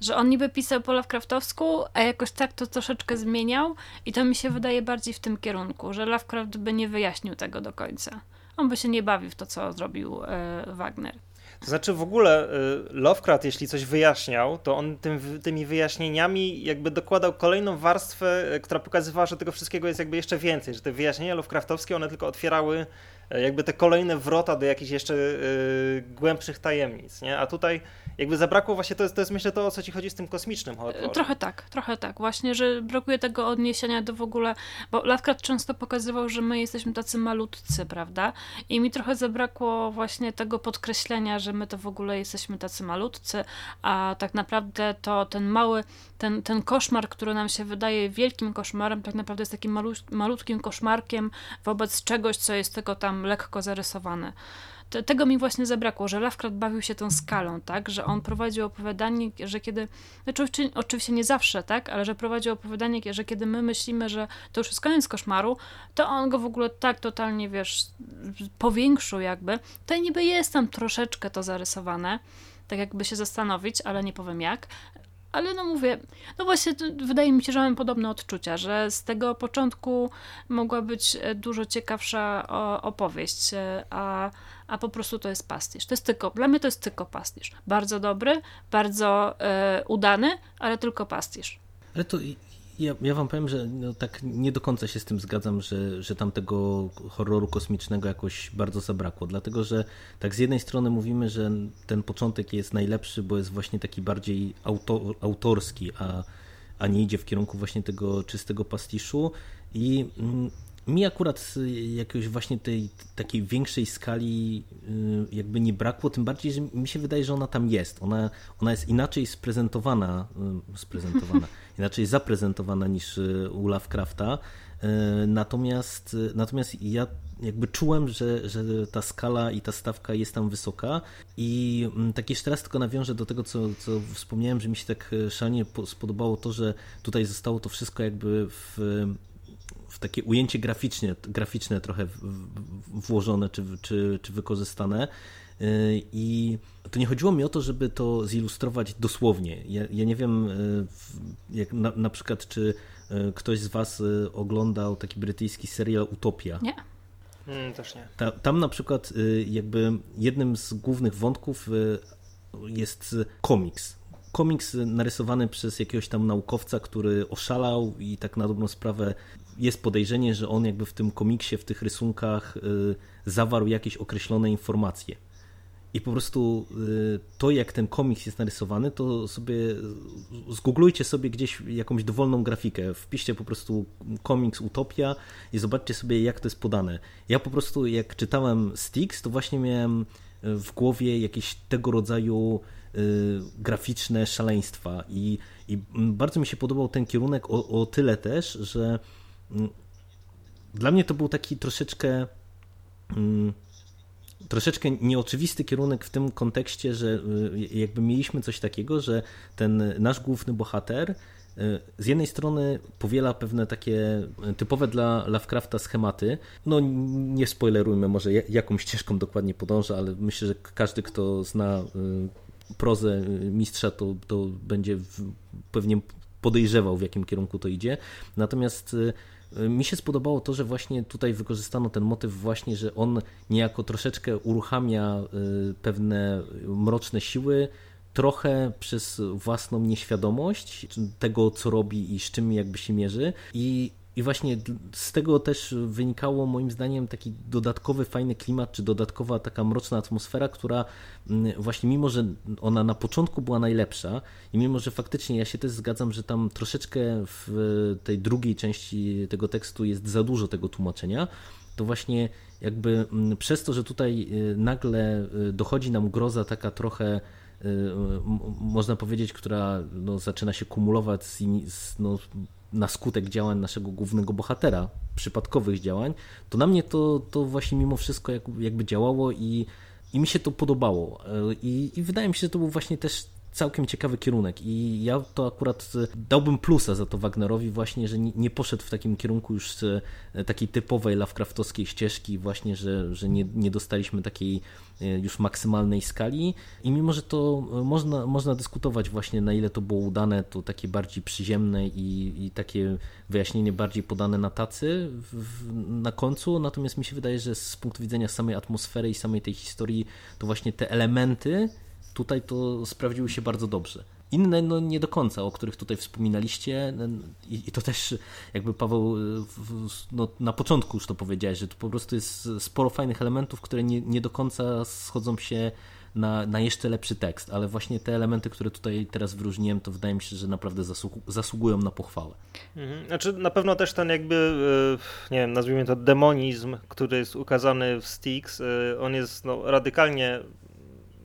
Że on niby pisał po Lovecraftowsku, a jakoś tak to troszeczkę zmieniał i to mi się wydaje bardziej w tym kierunku, że Lovecraft by nie wyjaśnił tego do końca. On by się nie bawił w to, co zrobił e, Wagner. To znaczy w ogóle y, Lovecraft, jeśli coś wyjaśniał, to on tym, tymi wyjaśnieniami jakby dokładał kolejną warstwę, y, która pokazywała, że tego wszystkiego jest jakby jeszcze więcej, że te wyjaśnienia Lovecraftowskie, one tylko otwierały jakby te kolejne wrota do jakichś jeszcze yy, głębszych tajemnic, nie? A tutaj jakby zabrakło właśnie, to jest, to jest myślę to, o co ci chodzi z tym kosmicznym horrorem. Trochę tak, trochę tak. Właśnie, że brakuje tego odniesienia do w ogóle, bo Lovecraft często pokazywał, że my jesteśmy tacy malutcy, prawda? I mi trochę zabrakło właśnie tego podkreślenia, że my to w ogóle jesteśmy tacy malutcy, a tak naprawdę to ten mały, ten, ten koszmar, który nam się wydaje wielkim koszmarem, tak naprawdę jest takim malu, malutkim koszmarkiem wobec czegoś, co jest tylko tam lekko zarysowane. Tego mi właśnie zabrakło, że Lovecraft bawił się tą skalą, tak, że on prowadził opowiadanie, że kiedy, znaczy oczywiście nie zawsze, tak, ale że prowadził opowiadanie, że kiedy my myślimy, że to już jest koniec koszmaru, to on go w ogóle tak totalnie, wiesz, powiększył jakby, to niby jest tam troszeczkę to zarysowane, tak jakby się zastanowić, ale nie powiem jak, ale no mówię, no właśnie wydaje mi się, że mamy podobne odczucia, że z tego początku mogła być e, dużo ciekawsza opowieść, e, a, a po prostu to jest pastisz. To jest tylko, dla mnie to jest tylko pastisz. Bardzo dobry, bardzo e, udany, ale tylko pastisz. Ale to ja, ja wam powiem, że no, tak nie do końca się z tym zgadzam, że, że tam tego horroru kosmicznego jakoś bardzo zabrakło, dlatego że tak z jednej strony mówimy, że ten początek jest najlepszy, bo jest właśnie taki bardziej auto, autorski, a, a nie idzie w kierunku właśnie tego czystego pastiszu. I mm, mi akurat jakiejś właśnie tej takiej większej skali y, jakby nie brakło, tym bardziej, że mi się wydaje, że ona tam jest. Ona, ona jest inaczej sprezentowana, y, sprezentowana, [laughs] inaczej zaprezentowana niż y, u Lovecrafta. Natomiast, natomiast ja jakby czułem, że, że ta skala i ta stawka jest tam wysoka i mm, tak jeszcze raz tylko nawiążę do tego, co, co wspomniałem, że mi się tak szalenie spodobało to, że tutaj zostało to wszystko jakby w w takie ujęcie graficzne, graficzne trochę włożone czy, czy, czy wykorzystane. Y, I to nie chodziło mi o to, żeby to zilustrować dosłownie. Ja, ja nie wiem, y, jak na, na przykład, czy y, ktoś z Was oglądał taki brytyjski serial Utopia. Nie. Mm, też nie. Ta, tam na przykład jakby jednym z głównych wątków jest komiks. Komiks narysowany przez jakiegoś tam naukowca, który oszalał i tak na dobrą sprawę jest podejrzenie, że on jakby w tym komiksie, w tych rysunkach y, zawarł jakieś określone informacje. I po prostu y, to, jak ten komiks jest narysowany, to sobie zgooglujcie sobie gdzieś jakąś dowolną grafikę, wpiszcie po prostu komiks Utopia i zobaczcie sobie, jak to jest podane. Ja po prostu, jak czytałem Styx, to właśnie miałem w głowie jakieś tego rodzaju y, graficzne szaleństwa i, i bardzo mi się podobał ten kierunek o, o tyle też, że dla mnie to był taki troszeczkę mm, troszeczkę nieoczywisty kierunek w tym kontekście, że y, jakby mieliśmy coś takiego, że ten nasz główny bohater y, z jednej strony powiela pewne takie typowe dla Lovecrafta schematy. No nie spoilerujmy może jaką ścieżką dokładnie podąża, ale myślę, że każdy kto zna y, prozę mistrza to, to będzie pewnie podejrzewał w jakim kierunku to idzie. Natomiast mi się spodobało to, że właśnie tutaj wykorzystano ten motyw właśnie, że on niejako troszeczkę uruchamia y, pewne mroczne siły, trochę przez własną nieświadomość tego, co robi i z czym jakby się mierzy i i właśnie z tego też wynikało moim zdaniem taki dodatkowy fajny klimat, czy dodatkowa taka mroczna atmosfera, która mm, właśnie mimo, że ona na początku była najlepsza i mimo, że faktycznie ja się też zgadzam, że tam troszeczkę w tej drugiej części tego tekstu jest za dużo tego tłumaczenia, to właśnie jakby mm, przez to, że tutaj y, nagle y, dochodzi nam groza taka trochę można powiedzieć, która no, zaczyna się kumulować z no, na skutek działań naszego głównego bohatera, przypadkowych działań, to na mnie to, to właśnie mimo wszystko jakby działało i, i mi się to podobało. I, I wydaje mi się, że to był właśnie też całkiem ciekawy kierunek i ja to akurat e, dałbym plusa za to Wagnerowi właśnie, że nie poszedł w takim kierunku już e, takiej typowej Lovecraftowskiej ścieżki właśnie, że, że nie, nie dostaliśmy takiej e, już maksymalnej skali. I mimo, że to można, można dyskutować właśnie na ile to było udane, to takie bardziej przyziemne i, i takie wyjaśnienie bardziej podane na tacy w, na końcu, natomiast mi się wydaje, że z punktu widzenia samej atmosfery i samej tej historii, to właśnie te elementy tutaj to sprawdziły się bardzo dobrze. Inne no nie do końca, o których tutaj wspominaliście i, i to też jakby Paweł no, na początku już to powiedziałeś, że to po prostu jest sporo fajnych elementów, które nie, nie do końca schodzą się na, na jeszcze lepszy tekst, ale właśnie te elementy, które tutaj teraz wyróżniłem, to wydaje mi się, że naprawdę zasługu, zasługują na pochwałę. Mhm. Znaczy na pewno też ten jakby, e, nie wiem, nazwijmy to demonizm, który jest ukazany w Styx, e, on jest no, radykalnie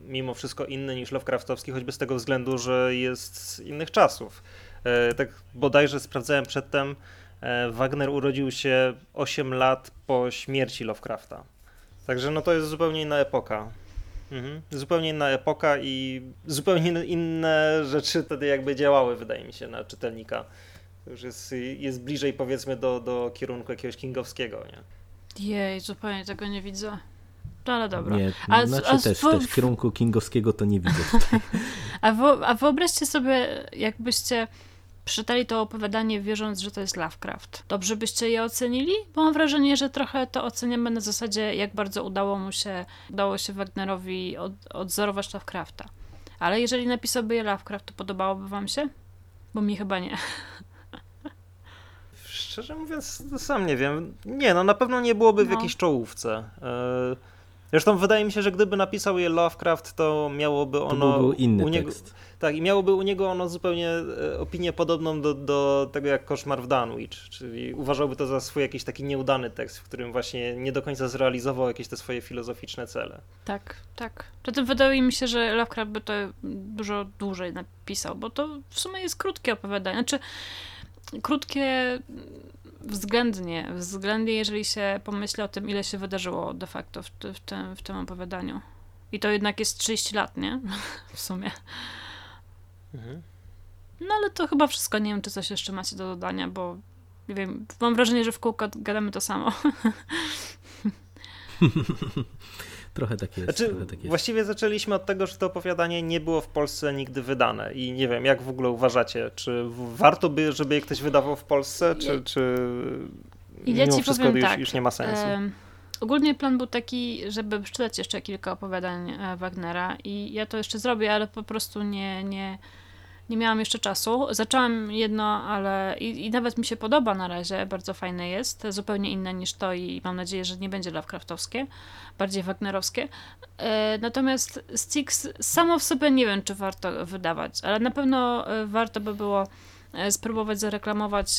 mimo wszystko inny niż Lovecraftowski, choćby z tego względu, że jest z innych czasów. E, tak bodajże sprawdzałem przedtem, Wagner urodził się 8 lat po śmierci Lovecrafta. Także no to jest zupełnie inna epoka. Mhm. Zupełnie inna epoka i zupełnie inne rzeczy wtedy jakby działały, wydaje mi się, na czytelnika. To już jest, jest bliżej powiedzmy do, do kierunku jakiegoś kingowskiego, nie? Jej, zupełnie tego nie widzę. No ale dobra. Nie, a, znaczy a, też, w... też w kierunku kingowskiego to nie widzę tutaj. [laughs] a, wo, a wyobraźcie sobie, jakbyście przeczytali to opowiadanie wierząc, że to jest Lovecraft. Dobrze byście je ocenili? Bo mam wrażenie, że trochę to oceniamy na zasadzie, jak bardzo udało mu się, udało się Wagnerowi od, odzorować Lovecrafta. Ale jeżeli napisałby je Lovecraft, to podobałoby wam się? Bo mi chyba nie. Szczerze mówiąc, sam nie wiem. Nie, no na pewno nie byłoby w no. jakiejś czołówce. Yy Zresztą wydaje mi się, że gdyby napisał je Lovecraft, to miałoby ono. To był inny u niego, tekst. Tak, i miałoby u niego ono zupełnie e, opinię podobną do, do tego jak Koszmar w Dunwich, czyli uważałby to za swój jakiś taki nieudany tekst, w którym właśnie nie do końca zrealizował jakieś te swoje filozoficzne cele. Tak, tak. Zatem wydaje mi się, że Lovecraft by to dużo dłużej napisał, bo to w sumie jest krótkie opowiadanie. Znaczy, krótkie względnie, względnie jeżeli się pomyśli o tym, ile się wydarzyło de facto w, w, tym, w tym opowiadaniu. I to jednak jest 30 lat, nie? [laughs] w sumie. Mhm. No ale to chyba wszystko. Nie wiem, czy coś jeszcze macie do dodania, bo nie wiem, mam wrażenie, że w kółko gadamy to samo. [laughs] [laughs] Trochę tak jest. Znaczy, trochę tak jest. Właściwie zaczęliśmy od tego, że to opowiadanie nie było w Polsce nigdy wydane i nie wiem, jak w ogóle uważacie, czy warto by, żeby je ktoś wydawał w Polsce, czy, ja, czy ja mimo wszystko już, tak, już, nie ma sensu? ogólnie plan był taki, żeby przeczytać jeszcze kilka opowiadań e, Wagnera i ja to jeszcze zrobię, ale po prostu nie, nie, nie miałam jeszcze czasu. Zaczęłam jedno, ale i, i, nawet mi się podoba na razie, bardzo fajne jest, zupełnie inne niż to i mam nadzieję, że nie będzie Lovecraftowskie, bardziej Wagnerowskie. E, natomiast Styx samo w sobie nie wiem, czy warto wydawać, ale na pewno e, warto by było e, spróbować zareklamować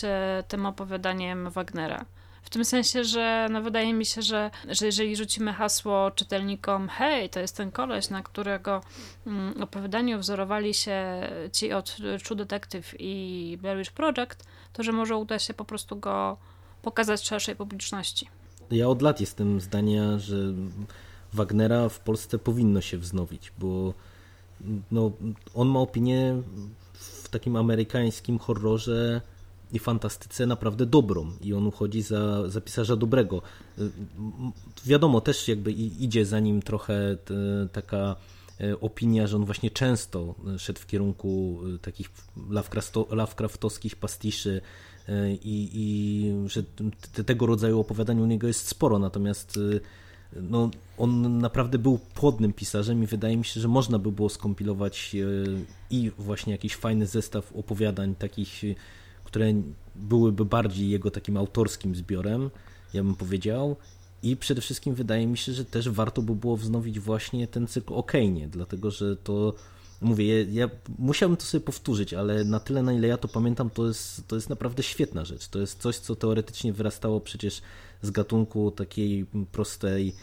tym opowiadaniem Wagnera. W tym sensie, że no wydaje mi się, że, że jeżeli rzucimy hasło czytelnikom, hej, to jest ten koleś, na którego mm, opowiadaniu wzorowali się ci od True Detective i Blair Witch Project, to że może uda się po prostu go pokazać szerszej publiczności. Ja od lat jestem zdania, że Wagnera w Polsce powinno się wznowić, bo no, on ma opinię w takim amerykańskim horrorze i fantastyce naprawdę dobrą i on uchodzi za, za pisarza dobrego. Y, wiadomo, też jakby idzie za nim trochę taka e, opinia, że on właśnie często szedł w kierunku y, takich Lovecraftowskich pastiszy e, i, i że tego rodzaju opowiadań u niego jest sporo, natomiast y, no, on naprawdę był płodnym pisarzem i wydaje mi się, że można by było skompilować e, i właśnie jakiś fajny zestaw opowiadań takich które byłyby bardziej jego takim autorskim zbiorem, ja bym powiedział. I przede wszystkim wydaje mi się, że też warto by było wznowić właśnie ten cykl Okejnie, dlatego że to mówię, ja, ja musiałbym to sobie powtórzyć, ale na tyle, na ile ja to pamiętam, to jest, to jest naprawdę świetna rzecz. To jest coś, co teoretycznie wyrastało przecież z gatunku takiej prostej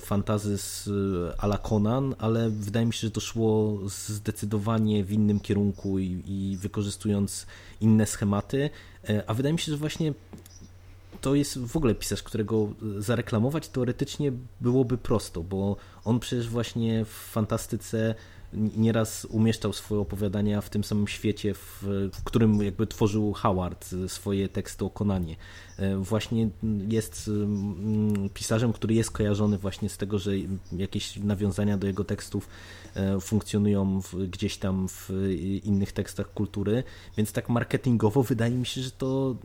fantazy z e, Ala Conan, ale wydaje mi się, że to szło zdecydowanie w innym kierunku i, i wykorzystując inne schematy, e, a wydaje mi się, że właśnie to jest w ogóle pisarz, którego zareklamować teoretycznie byłoby prosto, bo on przecież właśnie w fantastyce nieraz umieszczał swoje opowiadania w tym samym świecie, w, w, którym jakby tworzył Howard swoje teksty o Konanie. E, właśnie jest mm, pisarzem, który jest kojarzony właśnie z tego, że jakieś nawiązania do jego tekstów e, funkcjonują w, gdzieś tam w innych tekstach kultury, więc tak marketingowo wydaje mi się, że to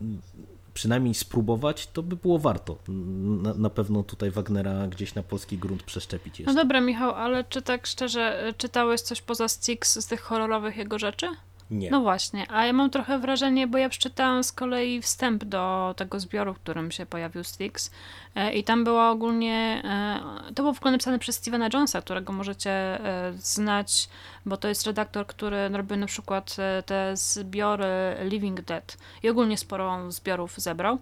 przynajmniej spróbować, to by było warto. Na, na pewno tutaj Wagnera gdzieś na polski grunt przeszczepić jeszcze. No dobra, Michał, ale czy tak szczerze, czytałeś coś poza Styx z tych horrorowych jego rzeczy? Nie. No właśnie, a ja mam trochę wrażenie, bo ja przeczytałam z kolei wstęp do tego zbioru, w którym się pojawił Styx e, i tam było ogólnie, e, to było w ogóle napisane przez Stevena Jonesa, którego możecie e, znać, bo to jest redaktor, który robił na przykład te zbiory Living Dead i ogólnie sporo zbiorów zebrał.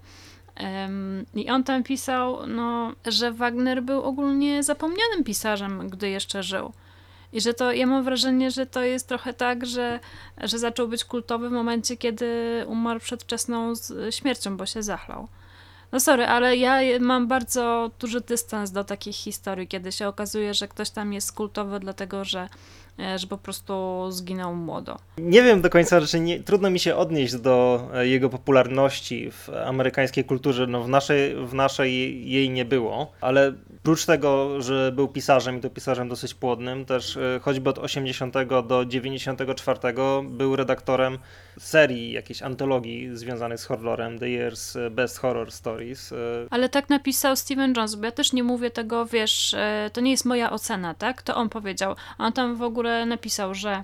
I on tam pisał, no, że Wagner był ogólnie zapomnianym pisarzem, gdy jeszcze żył. I że to, ja mam wrażenie, że to jest trochę tak, że, że zaczął być kultowy w momencie, kiedy umarł przedwczesną śmiercią, bo się zachlał. No sorry, ale ja mam bardzo duży dystans do takich historii, kiedy się okazuje, że ktoś tam jest kultowy dlatego, że że po prostu zginął młodo. Nie wiem do końca, że nie, trudno mi się odnieść do e, jego popularności w amerykańskiej kulturze. No w, naszej, w naszej jej nie było, ale prócz tego, że był pisarzem i to pisarzem dosyć płodnym, też e, choćby od 80 do 94 był redaktorem serii jakiejś antologii związanych z horrorem, The Year's Best Horror Stories. Ale tak napisał Steven Jones, bo ja też nie mówię tego, wiesz, to nie jest moja ocena, tak? To on powiedział. On tam w ogóle napisał, że,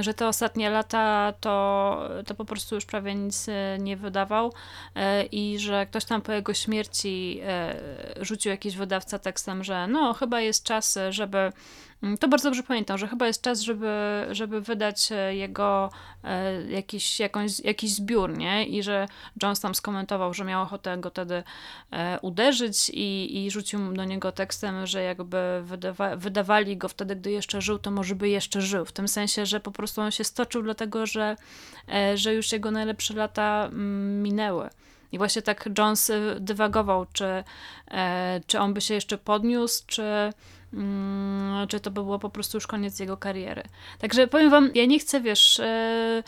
że te ostatnie lata to, to po prostu już prawie nic e, nie wydawał e, i że ktoś tam po jego śmierci e, rzucił jakiś wydawca tekstem, że no chyba jest czas, żeby Mm, to bardzo dobrze pamiętam, że chyba jest czas, żeby, żeby wydać e, jego e, jakiś, jakąś, jakiś zbiór, nie? I że Jones tam skomentował, że miał ochotę go wtedy e, uderzyć i, i rzucił do niego tekstem, że jakby wydawa, wydawali go wtedy, gdy jeszcze żył, to może by jeszcze żył. W tym sensie, że po prostu on się stoczył, dlatego że, że już jego najlepsze lata mm, minęły. I właśnie tak Jones dywagował, czy, czy on by się jeszcze podniósł, czy, Mm, czy to by było po prostu już koniec jego kariery. Także powiem wam, ja nie chcę, wiesz, e,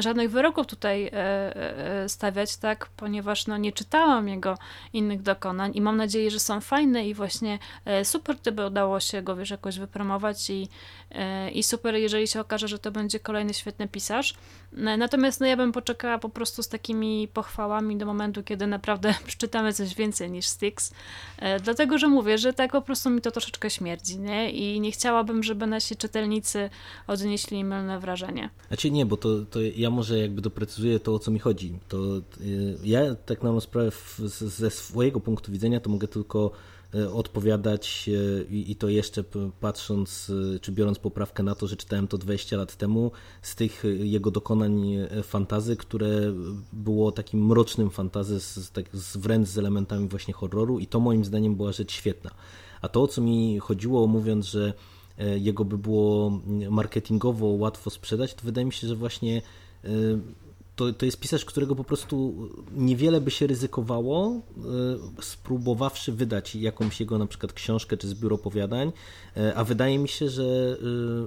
żadnych wyroków tutaj e, e, stawiać, tak, ponieważ no, nie czytałam jego innych dokonań i mam nadzieję, że są fajne i właśnie super, gdyby udało się go, wiesz, jakoś wypromować i, i super, jeżeli się okaże, że to będzie kolejny świetny pisarz. Natomiast no, ja bym poczekała po prostu z takimi pochwałami do momentu, kiedy naprawdę [laughs] przeczytamy coś więcej niż Styx, dlatego, że mówię, że tak po prostu mi to troszeczkę śmierdzi, nie? I nie chciałabym, żeby nasi czytelnicy odnieśli mylne wrażenie. Znaczy nie, bo to, to ja może jakby doprecyzuję to, o co mi chodzi. To y, ja tak na sprawę ze swojego punktu widzenia to mogę tylko odpowiadać y, i to jeszcze patrząc, czy biorąc poprawkę na to, że czytałem to 20 lat temu, z tych jego dokonań fantazy, które było takim mrocznym fantazy, z, tak, z wręcz z elementami właśnie horroru i to moim zdaniem była rzecz świetna. A to, o co mi chodziło, mówiąc, że e, jego by było marketingowo łatwo sprzedać, to wydaje mi się, że właśnie e, to, to jest pisarz, którego po prostu niewiele by się ryzykowało, e, spróbowawszy wydać jakąś jego na przykład książkę czy zbiór opowiadań, a wydaje mi się, że,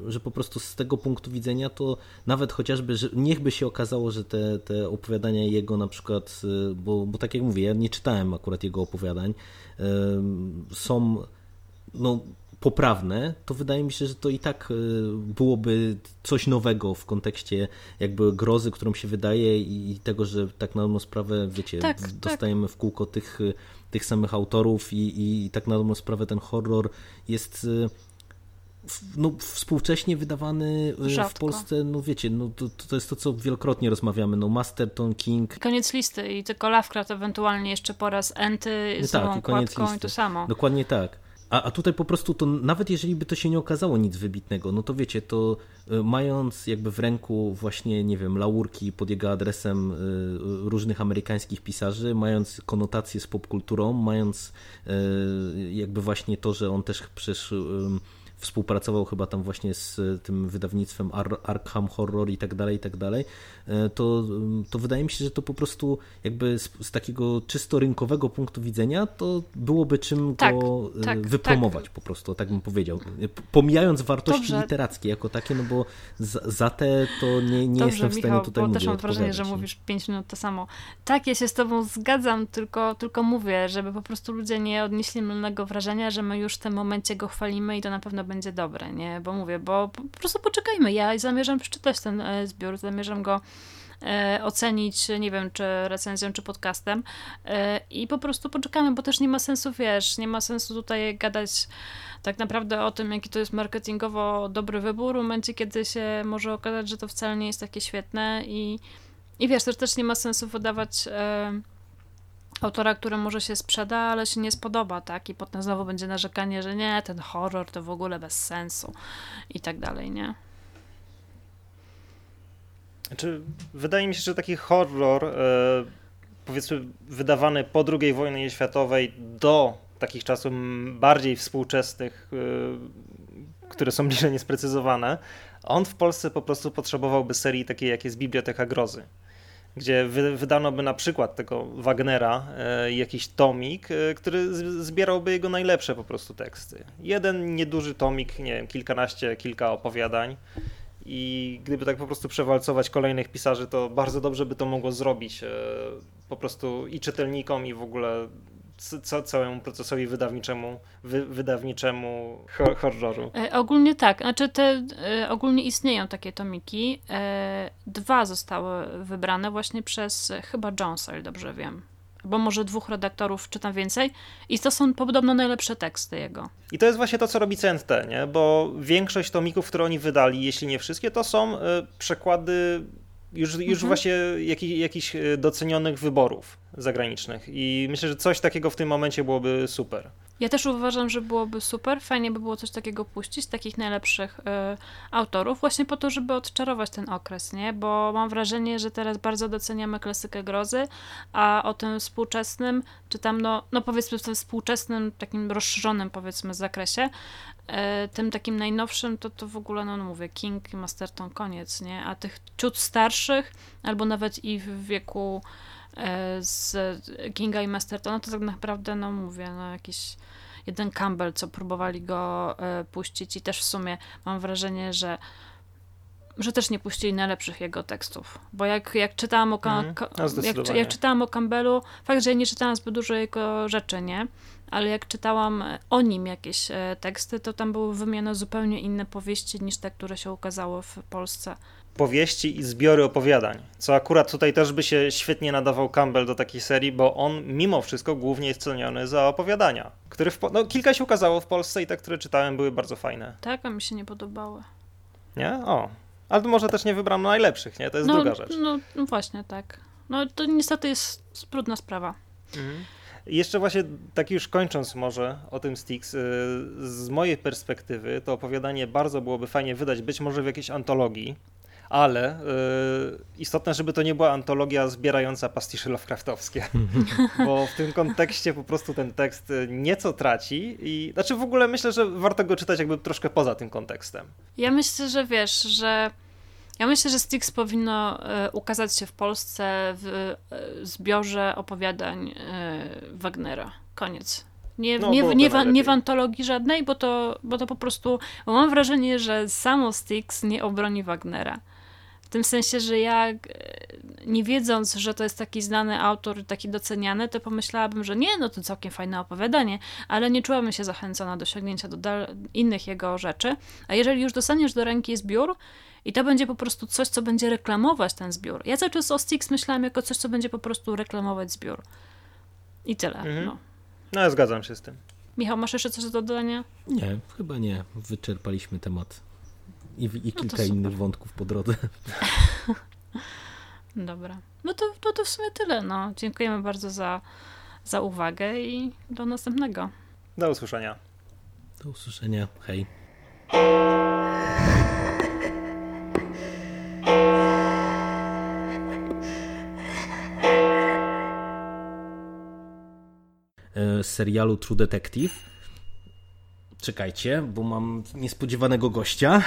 że po prostu z tego punktu widzenia to nawet chociażby, niechby się okazało, że te, te opowiadania jego na przykład, bo, bo tak jak mówię, ja nie czytałem akurat jego opowiadań, są no, poprawne, to wydaje mi się, że to i tak e, byłoby coś nowego w kontekście jakby grozy, którą się wydaje i tego, że tak na dobrą sprawę, wiecie, tak, tak. dostajemy tak. w kółko tych, e, tych samych autorów i, i tak na dobrą sprawę ten horror jest e, no, współcześnie wydawany Rzadko. w Polsce, no wiecie, no, to, to jest to, co wielokrotnie rozmawiamy, no Masterton, King. Koniec listy i tylko Lovecraft ewentualnie jeszcze po raz Enty z no tak, i, koniec listy. i to samo. Dokładnie tak. A, a tutaj po prostu to nawet jeżeli by to się nie okazało nic wybitnego, no to wiecie, to e, mając jakby w ręku właśnie, nie wiem, laurki pod jego adresem e, różnych amerykańskich pisarzy, mając konotację z popkulturą, mając e, jakby właśnie to, że on też przecież współpracował chyba tam właśnie z tym wydawnictwem Ar Arkham Horror i tak dalej, i tak dalej, e, to, to wydaje mi się, że to po prostu jakby z, z takiego czysto rynkowego punktu widzenia to byłoby czym tak, go e, tak, wypromować tak. po prostu, tak bym powiedział. Pomijając wartości Dobrze. literackie jako takie, no bo za, za te to nie, nie Dobrze, jestem w stanie Michał, tutaj bo mówię, też mam wrażenie, że mówisz 5 minut to samo. Tak, ja się z tobą zgadzam, tylko, tylko mówię, żeby po prostu ludzie nie odnieśli mylnego wrażenia, że my już w tym momencie go chwalimy i to na pewno będzie dobre, nie? Bo mówię, bo po prostu poczekajmy. Ja zamierzam przeczytać ten e, zbiór, zamierzam go e, ocenić, nie wiem, czy recenzją, czy podcastem e, i po prostu poczekamy, bo też nie ma sensu, wiesz, nie ma sensu tutaj gadać tak naprawdę o tym, jaki to jest marketingowo dobry wybór, w momencie, kiedy się może okazać, że to wcale nie jest takie świetne i, i wiesz, też, też nie ma sensu wydawać autora, który może się sprzeda, ale się nie spodoba, tak? I potem znowu będzie narzekanie, że nie, ten horror to w ogóle bez sensu i tak dalej, nie? Znaczy, wydaje mi się, że taki horror, e, powiedzmy, wydawany po II wojnie światowej do takich czasów bardziej współczesnych, e, które są [laughs] bliżej niesprecyzowane, on w Polsce po prostu potrzebowałby serii takiej, jak jest Biblioteka Grozy gdzie wy, wydano by na przykład tego Wagnera, e, jakiś tomik, e, który zbierałby jego najlepsze po prostu teksty. Jeden nieduży tomik, nie wiem, kilkanaście, kilka opowiadań. I gdyby tak po prostu przewalcować kolejnych pisarzy, to bardzo dobrze by to mogło zrobić e, po prostu i czytelnikom, i w ogóle ca całemu procesowi wydawniczemu, wy wydawniczemu horroru. E, ogólnie tak, znaczy te, e, ogólnie istnieją takie tomiki. E, dwa zostały wybrane właśnie przez chyba Jonesa, dobrze wiem. Bo może dwóch redaktorów, czy tam więcej. I to są podobno najlepsze teksty jego. I to jest właśnie to, co robi CNT, nie? Bo większość tomików, które oni wydali, jeśli nie wszystkie, to są przekłady już, już mhm. właśnie jakich, jakichś docenionych wyborów zagranicznych. I myślę, że coś takiego w tym momencie byłoby super. Ja też uważam, że byłoby super. Fajnie by było coś takiego puścić, takich najlepszych y, autorów, właśnie po to, żeby odczarować ten okres, nie? Bo mam wrażenie, że teraz bardzo doceniamy klasykę grozy, a o tym współczesnym, czy tam, no, no powiedzmy w tym współczesnym, takim rozszerzonym, powiedzmy, zakresie, y, tym takim najnowszym, to to w ogóle, no, no mówię, King Masterton, koniec, nie? A tych ciut starszych, albo nawet i w wieku z Kinga i Mastertona, to tak naprawdę, no mówię, no jakiś jeden Campbell, co próbowali go e, puścić i też w sumie mam wrażenie, że że też nie puścili najlepszych jego tekstów. Bo jak, jak czytałam o, mm, jak, jak, czytałam o Campbellu, fakt, że ja nie czytałam zbyt dużo jego rzeczy, nie? Ale jak czytałam o nim jakieś e, teksty, to tam były wymienione zupełnie inne powieści niż te, które się ukazały w Polsce powieści i zbiory opowiadań, co akurat tutaj też by się świetnie nadawał Campbell do takiej serii, bo on mimo wszystko głównie jest ceniony za opowiadania, które no, kilka się ukazało w Polsce i te, które czytałem były bardzo fajne. Tak, a mi się nie podobały. Nie? O. Ale może też nie wybrałem najlepszych, nie? To jest no, druga rzecz. No, no właśnie, tak. No to niestety jest trudna sprawa. Mhm. Jeszcze właśnie tak już kończąc może o tym Styx, y, z mojej perspektywy to opowiadanie bardzo byłoby fajnie wydać być może w jakiejś antologii, ale y, istotne, żeby to nie była antologia zbierająca pastisze Lovecraftowskie, [laughs] bo w tym kontekście po prostu ten tekst y, nieco traci i znaczy w ogóle myślę, że warto go czytać jakby troszkę poza tym kontekstem. Ja myślę, że wiesz, że ja myślę, że Styx powinno y, ukazać się w Polsce w zbiorze opowiadań Wagnera. Koniec. Nie, no, nie, nie, w, nie w antologii żadnej, bo to, bo to po prostu. Bo mam wrażenie, że samo Styx nie obroni Wagnera. W tym sensie, że ja e, nie wiedząc, że to jest taki znany autor, taki doceniany, to pomyślałabym, że nie, no to całkiem fajne opowiadanie, ale nie czułabym się zachęcona do sięgnięcia do innych jego rzeczy. A jeżeli już dostaniesz do ręki zbiór, i to będzie po prostu coś, co będzie reklamować ten zbiór. Ja cały czas o Styx myślałam jako coś, co będzie po prostu reklamować zbiór. I tyle. Mhm. No. no, ja zgadzam się z tym. Michał, masz jeszcze coś do dodania? Nie, chyba nie. Wyczerpaliśmy temat i, i no kilka no innych wątków po drodze. [laughs] Dobra. No to, to, to w sumie tyle. No. Dziękujemy bardzo za, za uwagę i do następnego. Do usłyszenia. Do usłyszenia. Hej. [laughs] E, serialu True Detective Czekajcie, bo mam niespodziewanego gościa.